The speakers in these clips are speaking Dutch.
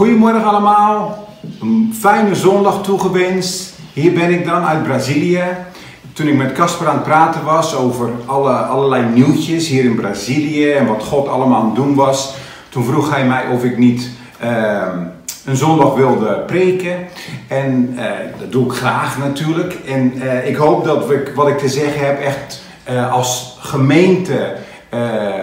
Goedemorgen allemaal. Een fijne zondag toegewenst. Hier ben ik dan uit Brazilië. Toen ik met Casper aan het praten was over alle, allerlei nieuwtjes hier in Brazilië en wat God allemaal aan het doen was, toen vroeg hij mij of ik niet ehm, een zondag wilde preken. En eh, dat doe ik graag natuurlijk. En eh, ik hoop dat we, wat ik te zeggen heb echt eh, als gemeente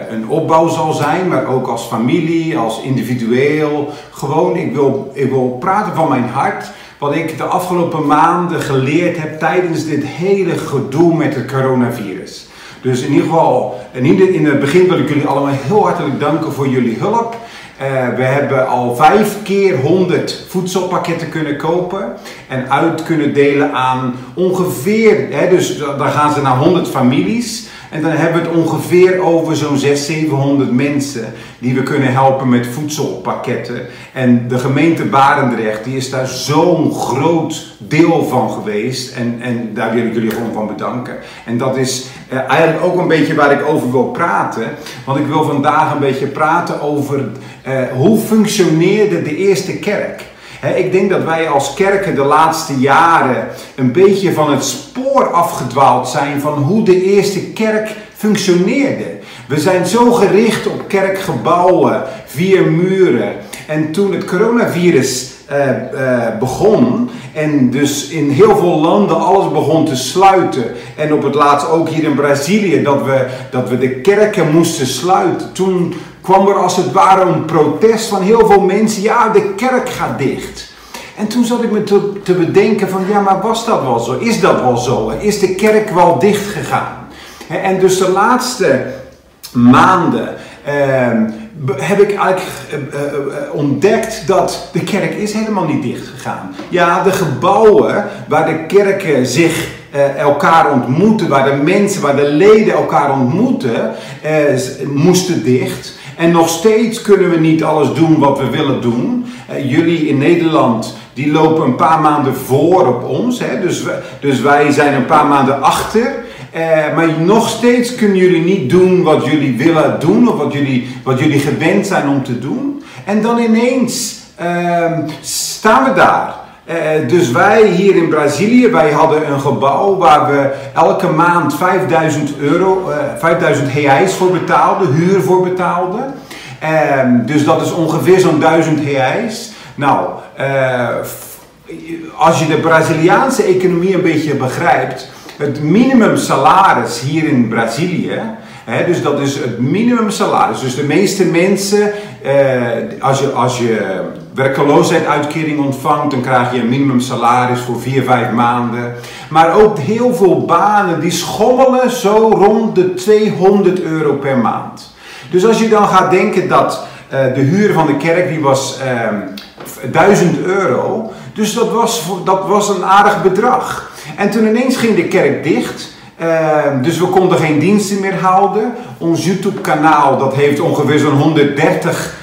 een opbouw zal zijn, maar ook als familie, als individueel. Gewoon, ik wil, ik wil praten van mijn hart. Wat ik de afgelopen maanden geleerd heb tijdens dit hele gedoe met het coronavirus. Dus in ieder geval, in, het begin wil ik jullie allemaal heel hartelijk danken voor jullie hulp. Uh, we hebben al vijf keer 100 voedselpakketten kunnen kopen en uit kunnen delen aan ongeveer, hè, dus dan gaan ze naar 100 families. En dan hebben we het ongeveer over zo'n 600, 700 mensen die we kunnen helpen met voedselpakketten. En de gemeente Barendrecht die is daar zo'n groot deel van geweest. En, en daar wil ik jullie gewoon van bedanken. En dat is eh, eigenlijk ook een beetje waar ik over wil praten. Want ik wil vandaag een beetje praten over eh, hoe functioneerde de eerste kerk. Ik denk dat wij als kerken de laatste jaren een beetje van het spoor afgedwaald zijn van hoe de eerste kerk functioneerde. We zijn zo gericht op kerkgebouwen, vier muren. En toen het coronavirus uh, uh, begon en dus in heel veel landen alles begon te sluiten en op het laatst ook hier in Brazilië dat we, dat we de kerken moesten sluiten, toen kwam er als het ware een protest van heel veel mensen, ja de kerk gaat dicht. En toen zat ik me te, te bedenken van ja maar was dat wel zo? Is dat wel zo? Is de kerk wel dicht gegaan? En dus de laatste maanden uh, heb ik eigenlijk uh, uh, ontdekt dat de kerk is helemaal niet dicht gegaan. Ja, de gebouwen waar de kerken zich elkaar ontmoeten, waar de mensen, waar de leden elkaar ontmoeten, moesten dicht. En nog steeds kunnen we niet alles doen wat we willen doen. jullie in Nederland die lopen een paar maanden voor op ons. Hè? Dus, dus wij zijn een paar maanden achter. Uh, maar nog steeds kunnen jullie niet doen wat jullie willen doen of wat jullie, wat jullie gewend zijn om te doen. En dan ineens uh, staan we daar. Uh, dus wij hier in Brazilië, wij hadden een gebouw waar we elke maand 5000 euro, 5000 reais voor betaalden, huur voor betaalden. Ehm, dus dat is ongeveer zo'n 1000 reais. Nou, als je de Braziliaanse economie een beetje begrijpt, het minimumsalaris hier in Brazilië, dus dat is het minimumsalaris. Dus de meeste mensen, eh, als, je, als je werkloosheidsuitkering ontvangt, dan krijg je een minimumsalaris voor 4, 5 maanden. Maar ook heel veel banen die schommelen zo rond de 200 euro per maand. Dus als je dan gaat denken dat uh, de huur van de kerk die was uh, ehm, 1000 euro, dus dat was, dat was een aardig bedrag. En toen ineens ging de kerk dicht. Uh, dus we konden geen diensten meer houden. Ons YouTube kanaal dat heeft ongeveer zo'n 130 uh,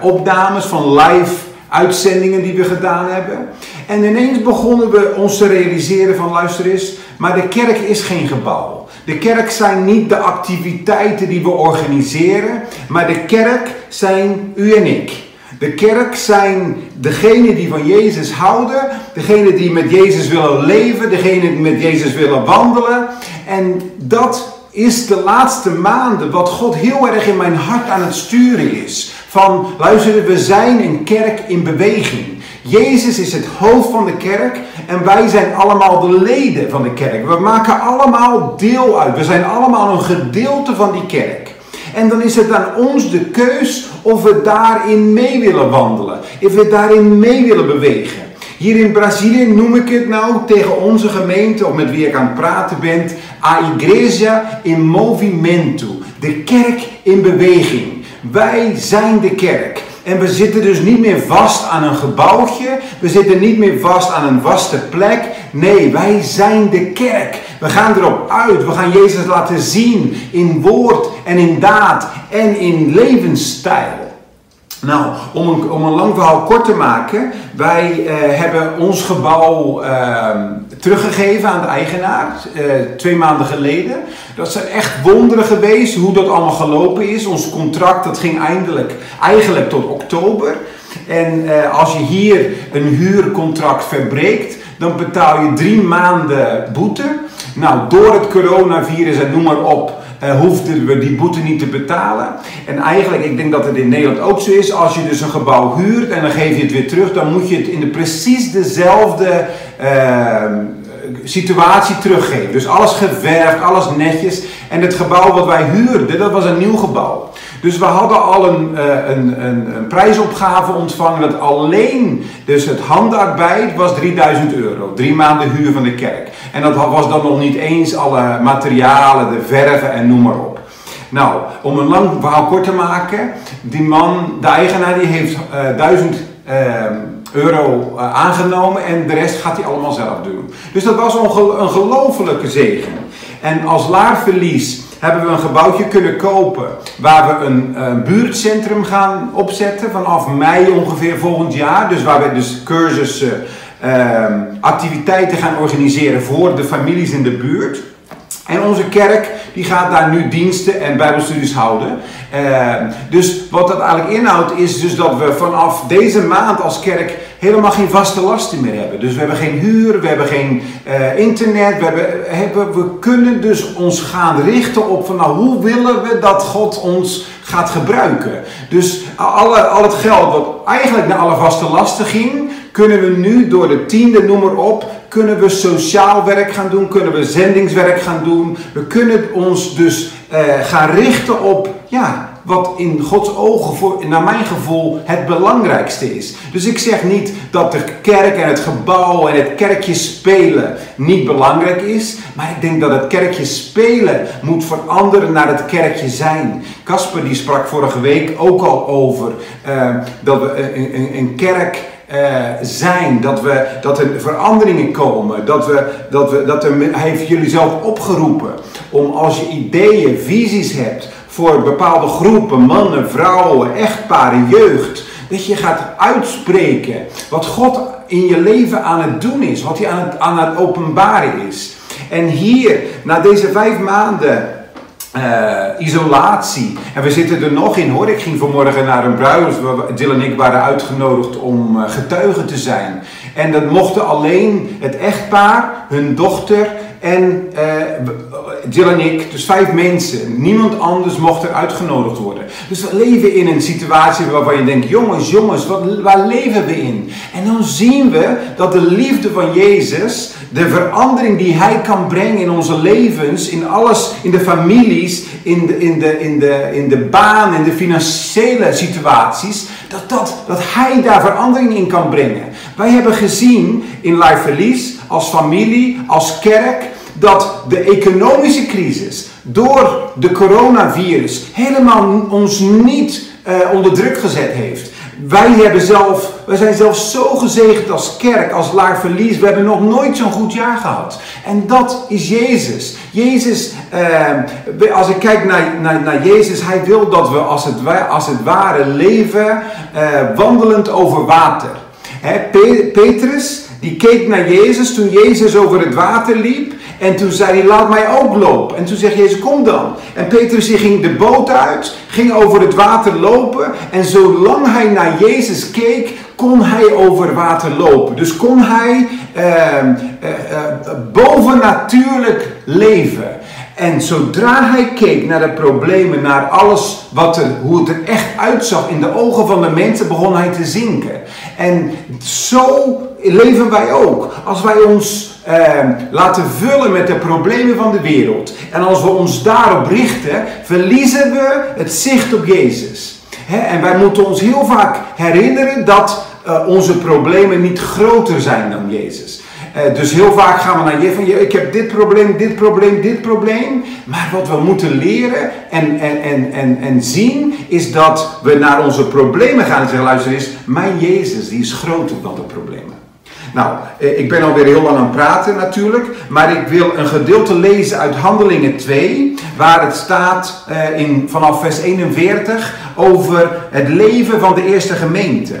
opnames van live uitzendingen die we gedaan hebben. En ineens begonnen we ons te realiseren van luister eens, maar de kerk is geen gebouw. De kerk zijn niet de activiteiten die we organiseren, maar de kerk zijn u en ik. De kerk zijn degenen die van Jezus houden, degenen die met Jezus willen leven, degenen die met Jezus willen wandelen. En dat is de laatste maanden wat God heel erg in mijn hart aan het sturen is. Van luister, we zijn een kerk in beweging. Jezus is het hoofd van de kerk en wij zijn allemaal de leden van de kerk. We maken allemaal deel uit. We zijn allemaal een gedeelte van die kerk. En dan is het aan ons de keus of we daarin mee willen wandelen. Of we daarin mee willen bewegen. Hier in Brazilië noem ik het nou tegen onze gemeente, of met wie ik aan het praten ben, a igreja in movimento. De kerk in beweging. Wij zijn de kerk. En we zitten dus niet meer vast aan een gebouwtje. We zitten niet meer vast aan een vaste plek. Nee, wij zijn de kerk. We gaan erop uit. We gaan Jezus laten zien in woord en in daad en in levensstijl. Nou, om een, om een lang verhaal kort te maken, wij uh, hebben ons gebouw uh, teruggegeven aan de eigenaar uh, twee maanden geleden. Dat zijn echt wonderen geweest hoe dat allemaal gelopen is. Ons contract dat ging eindelijk, eigenlijk tot oktober. En uh, als je hier een huurcontract verbreekt, dan betaal je drie maanden boete. Nou, door het coronavirus en noem maar op, hoefden we die boete niet te betalen. En eigenlijk, ik denk dat het in Nederland ook zo is, als je dus een gebouw huurt en dan geef je het weer terug, dan moet je het in de precies dezelfde uh, situatie teruggeven. Dus alles geverfd, alles netjes. En het gebouw wat wij huurden, dat was een nieuw gebouw. Dus we hadden al een, uh, een, een, een, prijsopgave ontvangen dat alleen dus het handarbeid was 3000 euro. Drie maanden huur van de kerk. En dat was dan nog niet eens alle materialen, de verven en noem maar op. Nou, om een lang verhaal kort te maken. Die man, de eigenaar, die heeft uh, 1000 uh, euro uh, aangenomen en de rest gaat hij allemaal zelf doen. Dus dat was een gelofelijke zegen. En als laarverlies hebben we een gebouwtje kunnen kopen waar we een, een buurtcentrum gaan opzetten vanaf mei ongeveer volgend jaar. Dus waar we dus cursussen, uh, activiteiten gaan organiseren voor de families in de buurt. En onze kerk die gaat daar nu diensten en bijbelstudies houden. Uh, dus wat dat eigenlijk inhoudt is dus dat we vanaf deze maand als kerk helemaal geen vaste lasten meer hebben. Dus we hebben geen huur, we hebben geen uh, internet. We, hebben, hebben, we kunnen dus ons gaan richten op van nou, hoe willen we dat God ons gaat gebruiken. Dus al het geld wat eigenlijk naar alle vaste lasten ging, kunnen we nu door de tiende, noem maar op, kunnen we sociaal werk gaan doen, kunnen we zendingswerk gaan doen. We kunnen ons dus uh, gaan richten op, ja, wat in Gods ogen, voor, naar mijn gevoel, het belangrijkste is. Dus ik zeg niet dat de kerk en het gebouw en het kerkje spelen niet belangrijk is. Maar ik denk dat het kerkje spelen moet veranderen naar het kerkje zijn. Casper die sprak vorige week ook al over uh, dat we een kerk uh, zijn, dat, we, dat er veranderingen komen, dat, we, dat, we, dat er, hij heeft jullie zelf opgeroepen om als je ideeën, visies hebt voor bepaalde groepen, mannen, vrouwen, echtparen, jeugd, dat je gaat uitspreken wat God in je leven aan het doen is, wat hij aan het, aan het openbaren is. En hier, na deze vijf maanden uh, isolatie. En we zitten er nog in hoor. Ik ging vanmorgen naar een bruiloft. Jill en ik waren uitgenodigd om uh, getuigen te zijn. En dat mochten alleen het echtpaar, hun dochter en uh, Jill en ik, dus vijf mensen. Niemand anders mocht er uitgenodigd worden. Dus we leven in een situatie waarvan je denkt: jongens, jongens, wat, waar leven we in? En dan zien we dat de liefde van Jezus, de verandering die Hij kan brengen in onze levens, in alles, in de families, in de, in de, in de, in de baan, in de financiële situaties, dat, dat, dat Hij daar verandering in kan brengen. Wij hebben gezien in Life Verlies, als familie, als kerk, dat de economische crisis door de coronavirus helemaal ons niet uh, onder druk gezet heeft. Wij, hebben zelf, wij zijn zelf zo gezegend als kerk, als laar verlies. We hebben nog nooit zo'n goed jaar gehad. En dat is Jezus. Jezus, uh, als ik kijk naar, naar, naar Jezus, hij wil dat we als het, als het ware leven uh, wandelend over water. Petrus, die keek naar Jezus toen Jezus over het water liep. En toen zei hij, laat mij ook lopen. En toen zegt Jezus, kom dan. En Petrus ging de boot uit, ging over het water lopen. En zolang hij naar Jezus keek, kon hij over water lopen. Dus kon hij eh, eh, eh, bovennatuurlijk leven. En zodra hij keek naar de problemen, naar alles wat er, hoe het er echt uitzag in de ogen van de mensen, begon hij te zinken. En zo leven wij ook. Als wij ons eh, laten vullen met de problemen van de wereld. En als we ons daarop richten, verliezen we het zicht op Jezus. en wij moeten ons heel vaak herinneren dat uh, onze problemen niet groter zijn dan Jezus. Uh, dus heel vaak gaan we naar je van, ik heb dit probleem, dit probleem, dit probleem. Maar wat we moeten leren en, en, en, en, en zien, is dat we naar onze problemen gaan en zeggen, luister eens, mijn Jezus, die is groter dan de problemen. Nou, eh, ik ben alweer heel lang aan het praten natuurlijk, maar ik wil een gedeelte lezen uit Handelingen 2, waar het staat uh, in, vanaf vers 41 over het leven van de eerste gemeente.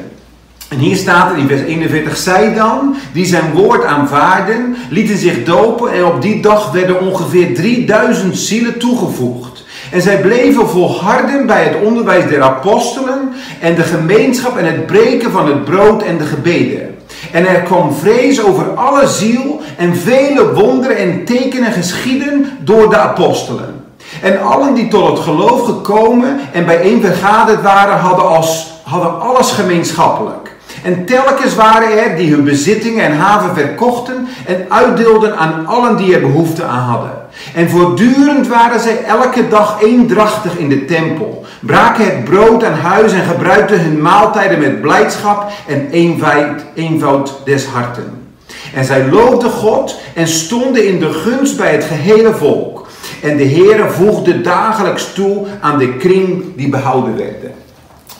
En hier staat in vers 41, zij dan, die zijn woord aanvaarden, lieten zich dopen en op die dag werden ongeveer 3000 zielen toegevoegd. En zij bleven volharden bij het onderwijs der apostelen en de gemeenschap en het breken van het brood en de gebeden. En er kwam vrees over alle ziel en vele wonderen en tekenen geschieden door de apostelen. En allen die tot het geloof gekomen en bijeen vergaderd waren, hadden, als, hadden alles gemeenschappelijk. En telkens waren er die hun bezittingen en haven verkochten en uitdeelden aan allen die er behoefte aan hadden. En voortdurend waren zij elke dag eendrachtig in de tempel, braken het brood aan huis en gebruikten hun maaltijden met blijdschap en eenvoud, des harten. En zij loofden God en stonden in de gunst bij het gehele volk. En de Heere voegde dagelijks toe aan de kring die behouden werden.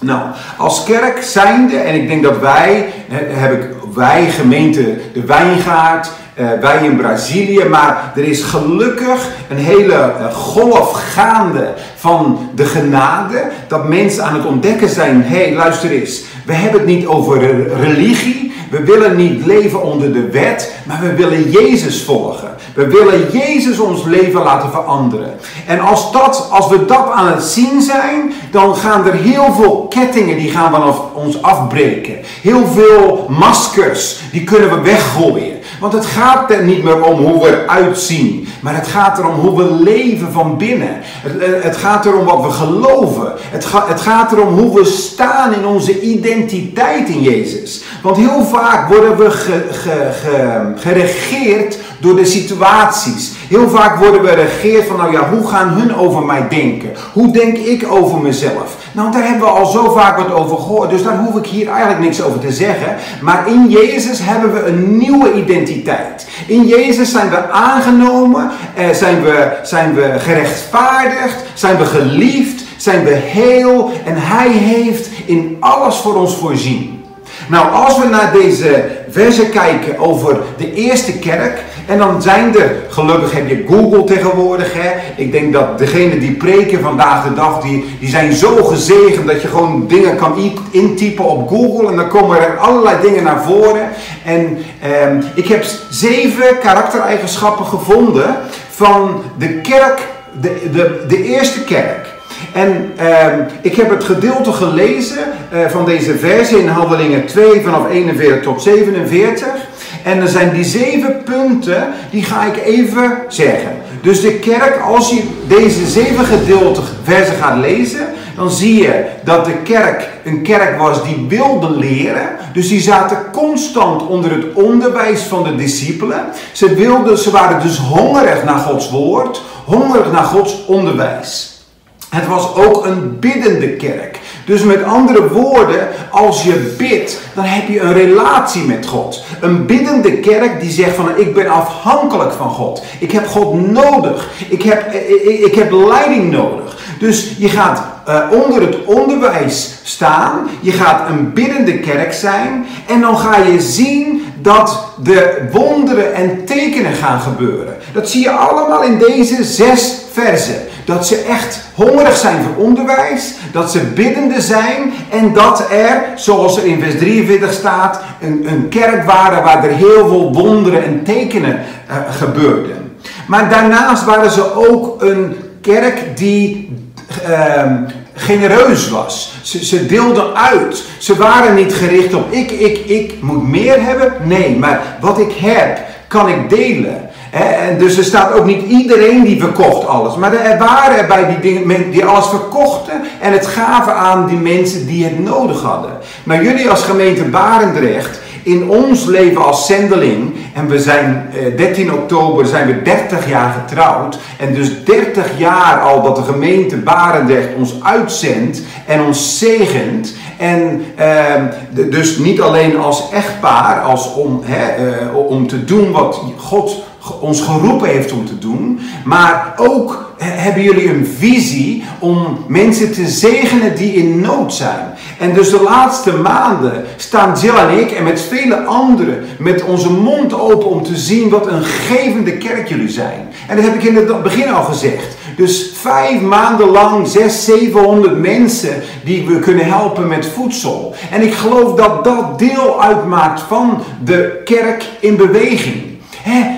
Nou, als kerk zijnde, en ik denk dat wij, heb ik, wij gemeente de Wijngaard, eh, wij in Brazilië, maar er is gelukkig een hele eh, golf gaande van de genade, dat mensen aan het ontdekken zijn, hé hey, luister eens, we hebben het niet over religie, we willen niet leven onder de wet, maar we willen Jezus volgen. We willen Jezus ons leven laten veranderen. En als, dat, als we dat aan het zien zijn, dan gaan er heel veel kettingen die gaan vanaf ons afbreken. Heel veel maskers, die kunnen we weggooien. Want het gaat er niet meer om hoe we eruit zien. Maar het gaat erom hoe we leven van binnen. Het, het gaat erom wat we geloven. Het, ga, het gaat erom hoe we staan in onze identiteit in Jezus. Want heel vaak worden we ge, ge, geregeerd door de situaties. Heel vaak worden we geregeerd van, nou ja, hoe gaan hun over mij denken? Hoe denk ik over mezelf? Nou, daar hebben we al zo vaak wat over gehoord, dus daar hoef ik hier eigenlijk niks over te zeggen. Maar in Jezus hebben we een nieuwe identiteit. In Jezus zijn we aangenomen, eh, zijn, we, zijn we gerechtvaardigd, zijn we geliefd, zijn we heel en Hij heeft in alles voor ons voorzien. Nou, als we naar deze versen kijken over de eerste kerk, en dan zijn er, gelukkig heb je Google tegenwoordig. Hè? Ik denk dat degenen die preken vandaag de dag, die, die zijn zo gezegend dat je gewoon dingen kan intypen op Google. En dan komen er allerlei dingen naar voren. En ehm, ik heb zeven karaktereigenschappen gevonden van de kerk, de, de, de eerste kerk. En ehm, ik heb het gedeelte gelezen uh, van deze versie in Handelingen 2 vanaf 41 tot 47. En er zijn die zeven punten, die ga ik even zeggen. Dus de kerk, als je deze zeven gedeelte versen gaat lezen, dan zie je dat de kerk een kerk was die wilde leren. Dus die zaten constant onder het onderwijs van de discipelen. Ze, wilden, ze waren dus hongerig naar Gods woord, hongerig naar Gods onderwijs. Het was ook een biddende kerk. Dus met andere woorden, als je bidt, dan heb je een relatie met God. Een biddende kerk die zegt van ik ben afhankelijk van God. Ik heb God nodig. Ik heb, ik, ik heb leiding nodig. Dus je gaat onder het onderwijs staan. Je gaat een biddende kerk zijn. En dan ga je zien dat de wonderen en tekenen gaan gebeuren. Dat zie je allemaal in deze zes versen. Dat ze echt hongerig zijn voor onderwijs, dat ze biddende zijn en dat er, zoals er in vers 43 staat, een, een kerk waren waar er heel veel wonderen en tekenen uh, gebeurden. Maar daarnaast waren ze ook een kerk die uh, genereus was. Ze, ze deelden uit. Ze waren niet gericht op ik, ik, ik moet meer hebben. Nee, maar wat ik heb, kan ik delen. Dus er staat ook niet iedereen die verkocht alles. Maar er waren er bij die dingen die alles verkochten en het gaven aan die mensen die het nodig hadden. Maar jullie als gemeente Barendrecht, in ons leven als zendeling, en we zijn 13 eh, oktober zijn we 30 jaar getrouwd. En dus 30 jaar al dat de gemeente Barendrecht ons uitzendt en ons zegent. En ehm, dus niet alleen als echtpaar, als om, eh, om te doen wat God ons geroepen heeft om te doen. Maar ook hebben jullie een visie om mensen te zegenen die in nood zijn. En dus de laatste maanden staan Jill en ik en met vele anderen met onze mond open om te zien wat een gevende kerk jullie zijn. En dat heb ik in het begin al gezegd. Dus vijf maanden lang, zes, zevenhonderd mensen die we kunnen helpen met voedsel. En ik geloof dat dat deel uitmaakt van de kerk in beweging.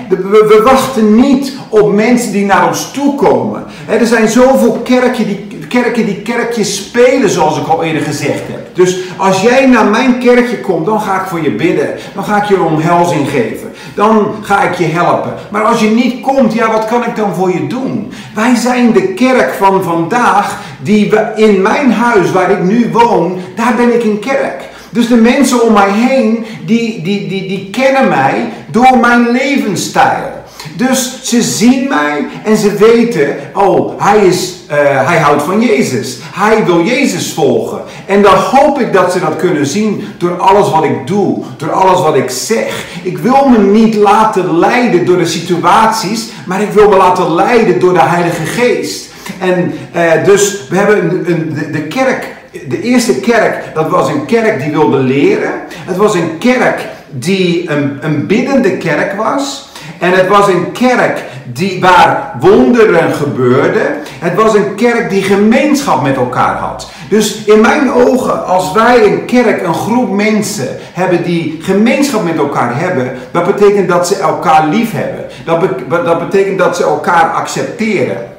We, wachten niet op mensen die naar ons toe komen. er zijn zoveel kerken die, kerken die kerkjes spelen, zoals ik al eerder gezegd heb. Dus als jij naar mijn kerkje komt, dan ga ik voor je bidden. Dan ga ik je omhelzing geven. Dan ga ik je helpen. Maar als je niet komt, ja, wat kan ik dan voor je doen? Wij zijn de kerk van vandaag, die we in mijn huis waar ik nu woon, daar ben ik een kerk. Dus de mensen om mij heen, die, die, die, die kennen mij door mijn levensstijl. Dus ze zien mij en ze weten, oh, hij, is, uh, hij houdt van Jezus. Hij wil Jezus volgen. En dan hoop ik dat ze dat kunnen zien door alles wat ik doe, door alles wat ik zeg. Ik wil me niet laten leiden door de situaties, maar ik wil me laten leiden door de Heilige Geest. En uh, dus we hebben een, een, de kerk de eerste kerk, dat was een kerk die wilde leren. Het was een kerk die een, een biddende kerk was. En het was een kerk die, waar wonderen gebeurden. Het was een kerk die gemeenschap met elkaar had. Dus in mijn ogen, als wij een kerk, een groep mensen hebben die gemeenschap met elkaar hebben, dat betekent dat ze elkaar lief hebben. Dat, dat betekent dat ze elkaar accepteren.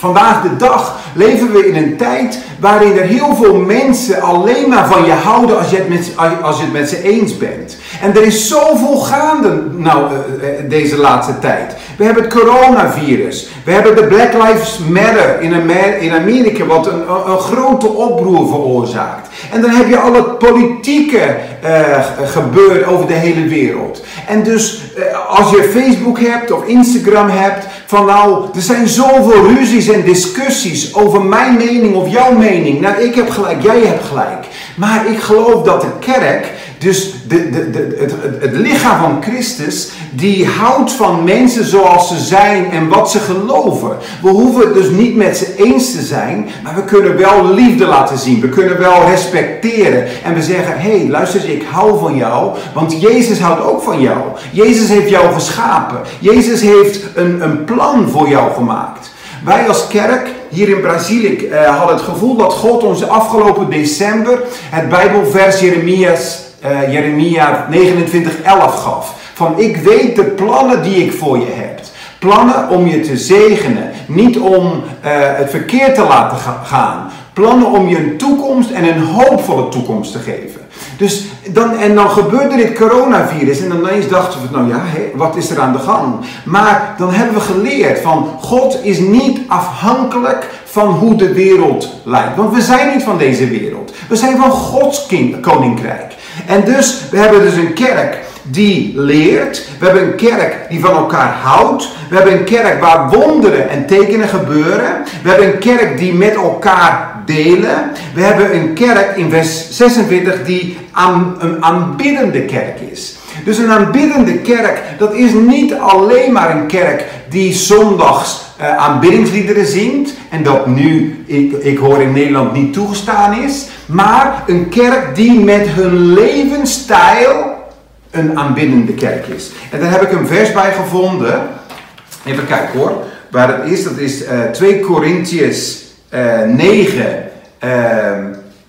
Vandaag de dag leven we in een tijd waarin er heel veel mensen alleen maar van je houden als je het met, als je met ze eens bent. En er is zoveel gaande nou, eh, eh, deze laatste tijd. We hebben het coronavirus. We hebben de Black Lives Matter in Amerika, wat een, een grote oproer veroorzaakt. En dan heb je al het politieke uh, gebeuren over de hele wereld. En dus als je Facebook hebt of Instagram hebt, van nou, er zijn zoveel ruzies en discussies over mijn mening of jouw mening. Nou, ik heb gelijk, jij hebt gelijk. Maar ik geloof dat de kerk, dus de, de, het, het lichaam van Christus, die houdt van mensen zoals ze zijn en wat ze geloven. We hoeven het dus niet met ze eens te zijn, maar we kunnen wel liefde laten zien. We kunnen wel respecteren. En we zeggen, hé, hey, luister eens, ik hou van jou, want Jezus houdt ook van jou. Jezus heeft jou geschapen. Jezus heeft een, een plan voor jou gemaakt. Wij als kerk hier in Brazilië uh, hadden het gevoel dat God ons afgelopen december het Bijbelvers Jeremias, uh, Jeremia 29, 11 gaf. Van ik weet de plannen die ik voor je heb. Plannen om je te zegenen, niet om uh, het verkeerd te laten gaan. Plannen om je een toekomst en een hoopvolle toekomst te geven. Dus dan, en dan gebeurde dit coronavirus en dan ineens dachten we, nou ja, wat is er aan de gang? Maar dan hebben we geleerd van God is niet afhankelijk van hoe de wereld lijkt. Want we zijn niet van deze wereld. We zijn van Gods koninkrijk. En dus, we hebben dus een kerk die leert. We hebben een kerk die van elkaar houdt. We hebben een kerk waar wonderen en tekenen gebeuren. We hebben een kerk die met elkaar delen. We hebben een kerk in vers 26 die een aanbiddende kerk is. Dus een aanbiddende kerk, dat is niet alleen maar een kerk die zondags uh, aanbiddingsliederen zingt. En dat nu, ik, ik hoor in Nederland, niet toegestaan is. Maar een kerk die met hun levensstijl een aanbiddende kerk is. En daar heb ik een vers bij gevonden. Even kijken hoor. Waar het is, dat is uh, 2 Korintiërs uh, 9, uh,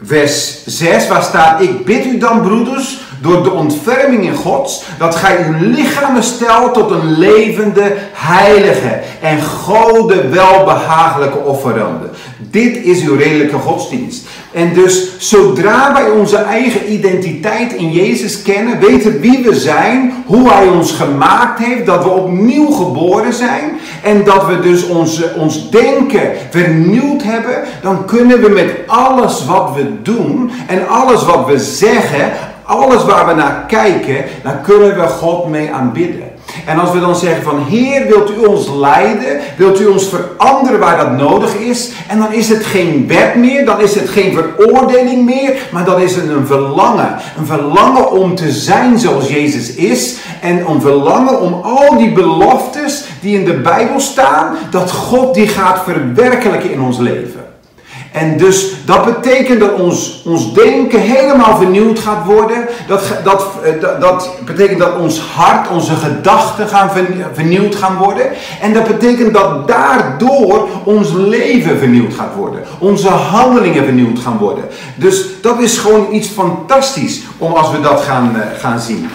vers 6. Waar staat, ik bid u dan broeders door de ontferming in Gods, dat gij uw lichamen stelt tot een levende, heilige en gode welbehagelijke offerande. Dit is uw redelijke godsdienst. En dus zodra wij onze eigen identiteit in Jezus kennen, weten wie we zijn, hoe Hij ons gemaakt heeft, dat we opnieuw geboren zijn en dat we dus onze, ons denken vernieuwd hebben, dan kunnen we met alles wat we doen en alles wat we zeggen alles waar we naar kijken, dan kunnen we God mee aanbidden. En als we dan zeggen van Heer, wilt u ons leiden? Wilt u ons veranderen waar dat nodig is? En dan is het geen wet meer, dan is het geen veroordeling meer, maar dan is het een verlangen. Een verlangen om te zijn zoals Jezus is. En een verlangen om al die beloftes die in de Bijbel staan, dat God die gaat verwerkelijken in ons leven. En dus dat betekent dat ons, ons denken helemaal vernieuwd gaat worden. Dat, dat, eh, dat, dat betekent dat ons hart, onze gedachten gaan vernieuwd gaan worden. En dat betekent dat daardoor ons leven vernieuwd gaat worden. Onze handelingen vernieuwd gaan worden. Dus dat is gewoon iets fantastisch om als we dat gaan, uh, gaan zien.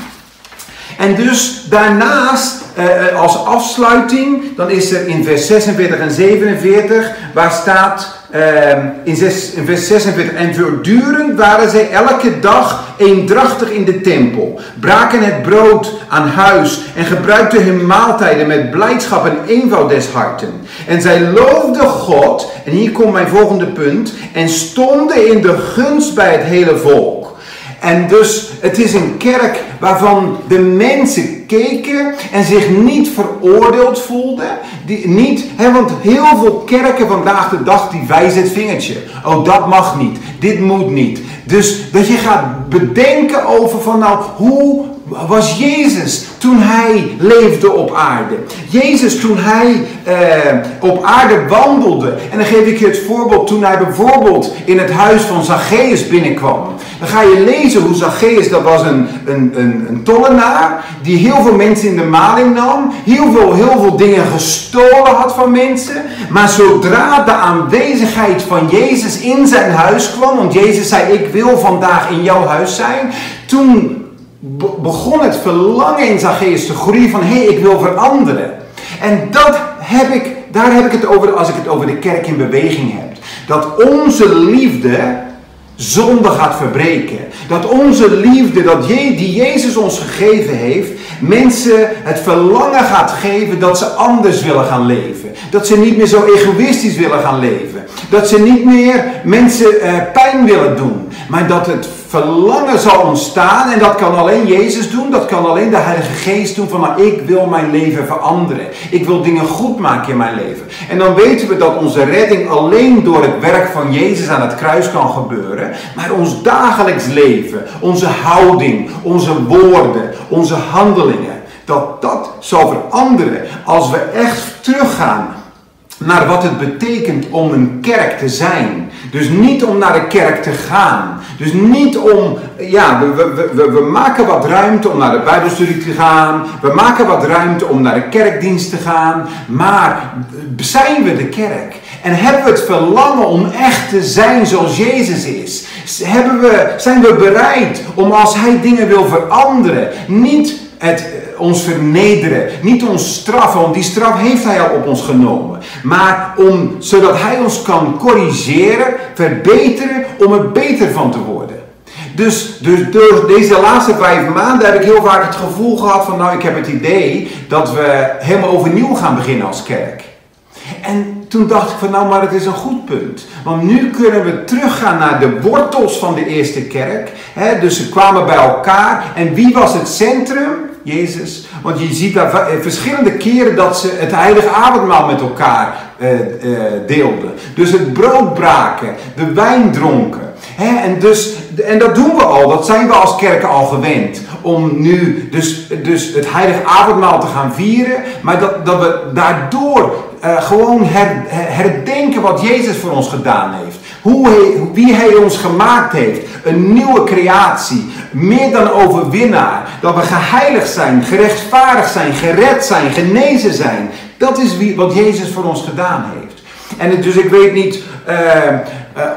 En dus daarnaast, eh, als afsluiting, dan is er in vers 46 en 47, waar staat Ehm, in, in, vers 46. En voortdurend waren zij elke dag eendrachtig in de tempel, braken het brood aan huis en gebruikten hun maaltijden met blijdschap en eenvoud des harten. En zij loofden God, en hier komt mijn volgende punt, en stonden in de gunst bij het hele volk. En dus het is een kerk waarvan de mensen keken en zich niet veroordeeld voelden. Die, niet, hè, want heel veel kerken vandaag de dag die wijzen het vingertje. Oh, dat mag niet. Dit moet niet. Dus dat je gaat bedenken over van nou, hoe was Jezus toen hij leefde op aarde. Jezus toen hij eh, op aarde wandelde. En dan geef ik je het voorbeeld toen hij bijvoorbeeld in het huis van Zacchaeus binnenkwam. Dan ga je lezen hoe Zacchaeus, dat was een, een, een, een tollenaar, die heel veel mensen in de maling nam. Heel veel, heel veel dingen gestolen had van mensen. Maar zodra de aanwezigheid van Jezus in zijn huis kwam, want Jezus zei ik wil vandaag in jouw huis zijn. Toen begon het verlangen in Zacchaeus te groeien van hé, hey, ik wil veranderen. En dat heb ik, daar heb ik het over als ik het over de kerk in beweging heb. Dat onze liefde zonde gaat verbreken. Dat onze liefde, dat die Jezus ons gegeven heeft, mensen het verlangen gaat geven dat ze anders willen gaan leven. Dat ze niet meer zo egoïstisch willen gaan leven. Dat ze niet meer mensen eh, pijn willen doen. Maar dat het verlangen zal ontstaan. En dat kan alleen Jezus doen. Dat kan alleen de Heilige Geest doen. Van maar ik wil mijn leven veranderen. Ik wil dingen goed maken in mijn leven. En dan weten we dat onze redding alleen door het werk van Jezus aan het kruis kan gebeuren. Maar ons dagelijks leven, onze houding, onze woorden, onze handelingen. Dat dat zal veranderen als we echt teruggaan naar wat het betekent om een kerk te zijn. Dus niet om naar de kerk te gaan. Dus niet om, ja, we, we, we, maken wat ruimte om naar de Bijbelstudie te gaan. We maken wat ruimte om naar de kerkdienst te gaan. Maar zijn we de kerk? En hebben we het verlangen om echt te zijn zoals Jezus is? Hebben we, zijn we bereid om als Hij dingen wil veranderen, niet het, eh, ons vernederen, niet ons straffen, want die straf heeft Hij al op ons genomen. Maar om, zodat Hij ons kan corrigeren, verbeteren, om er beter van te worden. Dus, dus door deze laatste vijf maanden heb ik heel vaak het gevoel gehad van, nou ik heb het idee dat we helemaal overnieuw gaan beginnen als kerk. En toen dacht ik van nou, maar het is een goed punt. Want nu kunnen we teruggaan naar de wortels van de eerste kerk. dus ze kwamen bij elkaar. En wie was het centrum? Jezus. Want je ziet daar eh, verschillende keren dat ze het heilige avondmaal met elkaar eh, eh, deelden. Dus het brood braken, de wijn dronken. en, dus, en dat doen we al, dat zijn we als kerken al gewend. Om nu dus, dus het heilige avondmaal te gaan vieren. Maar dat, dat we daardoor gewoon her, herdenken wat Jezus voor ons gedaan heeft. Hoe wie hij ons gemaakt heeft. Een nieuwe creatie. Meer dan overwinnaar. Dat we geheiligd zijn, gerechtvaardigd zijn, gered zijn, genezen zijn. Dat is wie, wat Jezus voor ons gedaan heeft. En dus ik weet niet uh,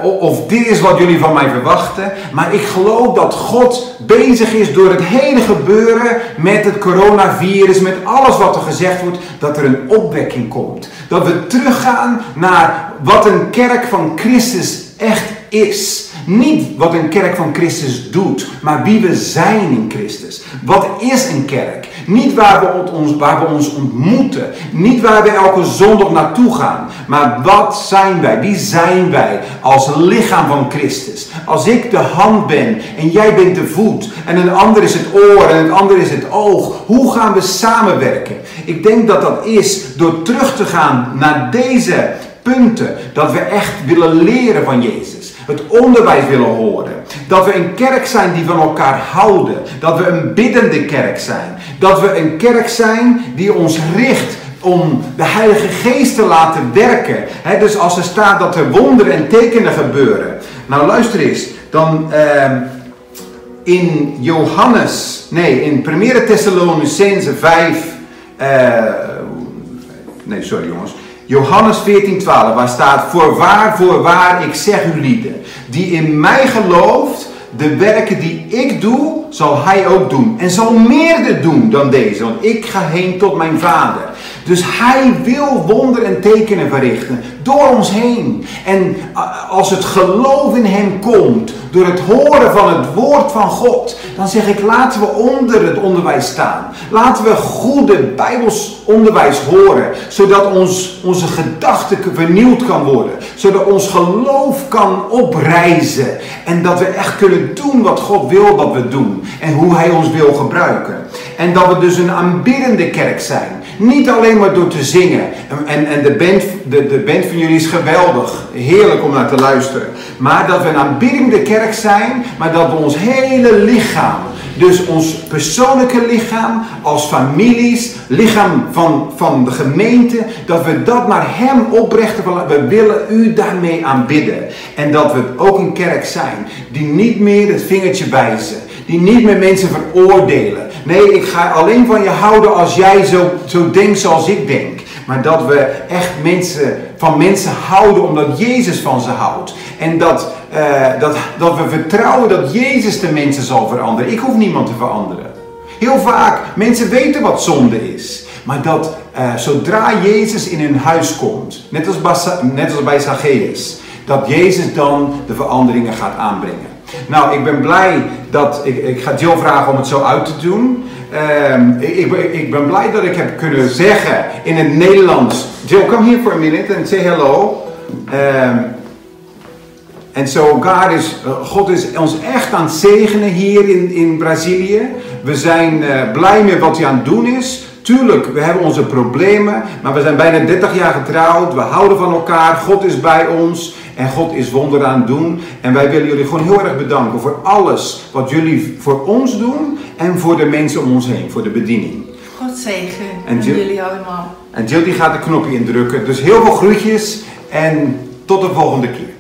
of dit is wat jullie van mij verwachten. Maar ik geloof dat God bezig is door het hele gebeuren met het coronavirus, met alles wat er gezegd wordt, dat er een opwekking komt. Dat we teruggaan naar wat een kerk van Christus echt is. Niet wat een kerk van Christus doet, maar wie we zijn in Christus. Wat is een kerk? Niet waar we ons, waar we ons ontmoeten. Niet waar we elke zondag naartoe gaan. Maar wat zijn wij? Wie zijn wij als lichaam van Christus? Als ik de hand ben en jij bent de voet en een ander is het oor en een ander is het oog. Hoe gaan we samenwerken? Ik denk dat dat is door terug te gaan naar deze punten. Dat we echt willen leren van Jezus. Het onderwijs willen horen. Dat we een kerk zijn die van elkaar houden. Dat we een biddende kerk zijn. Dat we een kerk zijn die ons richt om de Heilige Geest te laten werken. dus als er staat dat er wonderen en tekenen gebeuren. Nou luister eens. Dan uh, in Johannes, nee in 1 Thessalonicense 5. Uh, nee sorry jongens. Johannes 14, 12, waar staat: Voorwaar, voorwaar, ik zeg u lieden, die in mij gelooft, de werken die ik doe, zal hij ook doen. En zal meerder doen dan deze, want ik ga heen tot mijn vader. Dus hij wil wonderen en tekenen verrichten door ons heen. En als het geloof in hem komt, door het horen van het woord van God, dan zeg ik laten we onder het onderwijs staan. Laten we goede Bijbels onderwijs horen, zodat ons, onze gedachten vernieuwd kan worden. Zodat ons geloof kan oprijzen. En dat we echt kunnen doen wat God wil dat we doen. En hoe hij ons wil gebruiken. En dat we dus een aanbiddende kerk zijn. Niet alleen maar door te zingen. En, en de, band, de, de band van jullie is geweldig. Heerlijk om naar te luisteren. Maar dat we een aanbiddende kerk zijn. Maar dat we ons hele lichaam. Dus ons persoonlijke lichaam, als families, lichaam van, van de gemeente, dat we dat naar Hem oprechten. We willen U daarmee aanbidden. En dat we ook een kerk zijn die niet meer het vingertje wijzen, die niet meer mensen veroordelen. Nee, ik ga alleen van je houden als jij zo, zo denkt zoals ik denk. Maar dat we echt mensen, van mensen houden omdat Jezus van ze houdt. En dat, uh, dat, dat we vertrouwen dat Jezus de mensen zal veranderen. Ik hoef niemand te veranderen. Heel vaak, mensen weten wat zonde is. Maar dat uh, zodra Jezus in hun huis komt, net als, net als bij Zacchaeus, dat Jezus dan de veranderingen gaat aanbrengen. Nou, ik ben blij dat. Ik, ik ga Jill vragen om het zo uit te doen. Um, ik, ik, ben, blij dat ik heb kunnen zeggen in het Nederlands. Jill, come here for a minute and say hello. Um, en zo, God is, God is ons echt aan het zegenen hier in, in Brazilië. We zijn uh, blij met wat hij aan het doen is. Tuurlijk, we hebben onze problemen, maar we zijn bijna 30 jaar getrouwd. We houden van elkaar. God is bij ons. En God is wonder aan het doen. En wij willen jullie gewoon heel erg bedanken voor alles wat jullie voor ons doen en voor de mensen om ons heen, voor de bediening. God zegen en jullie allemaal. En Jill die gaat de knopje indrukken. Dus heel veel groetjes en tot de volgende keer.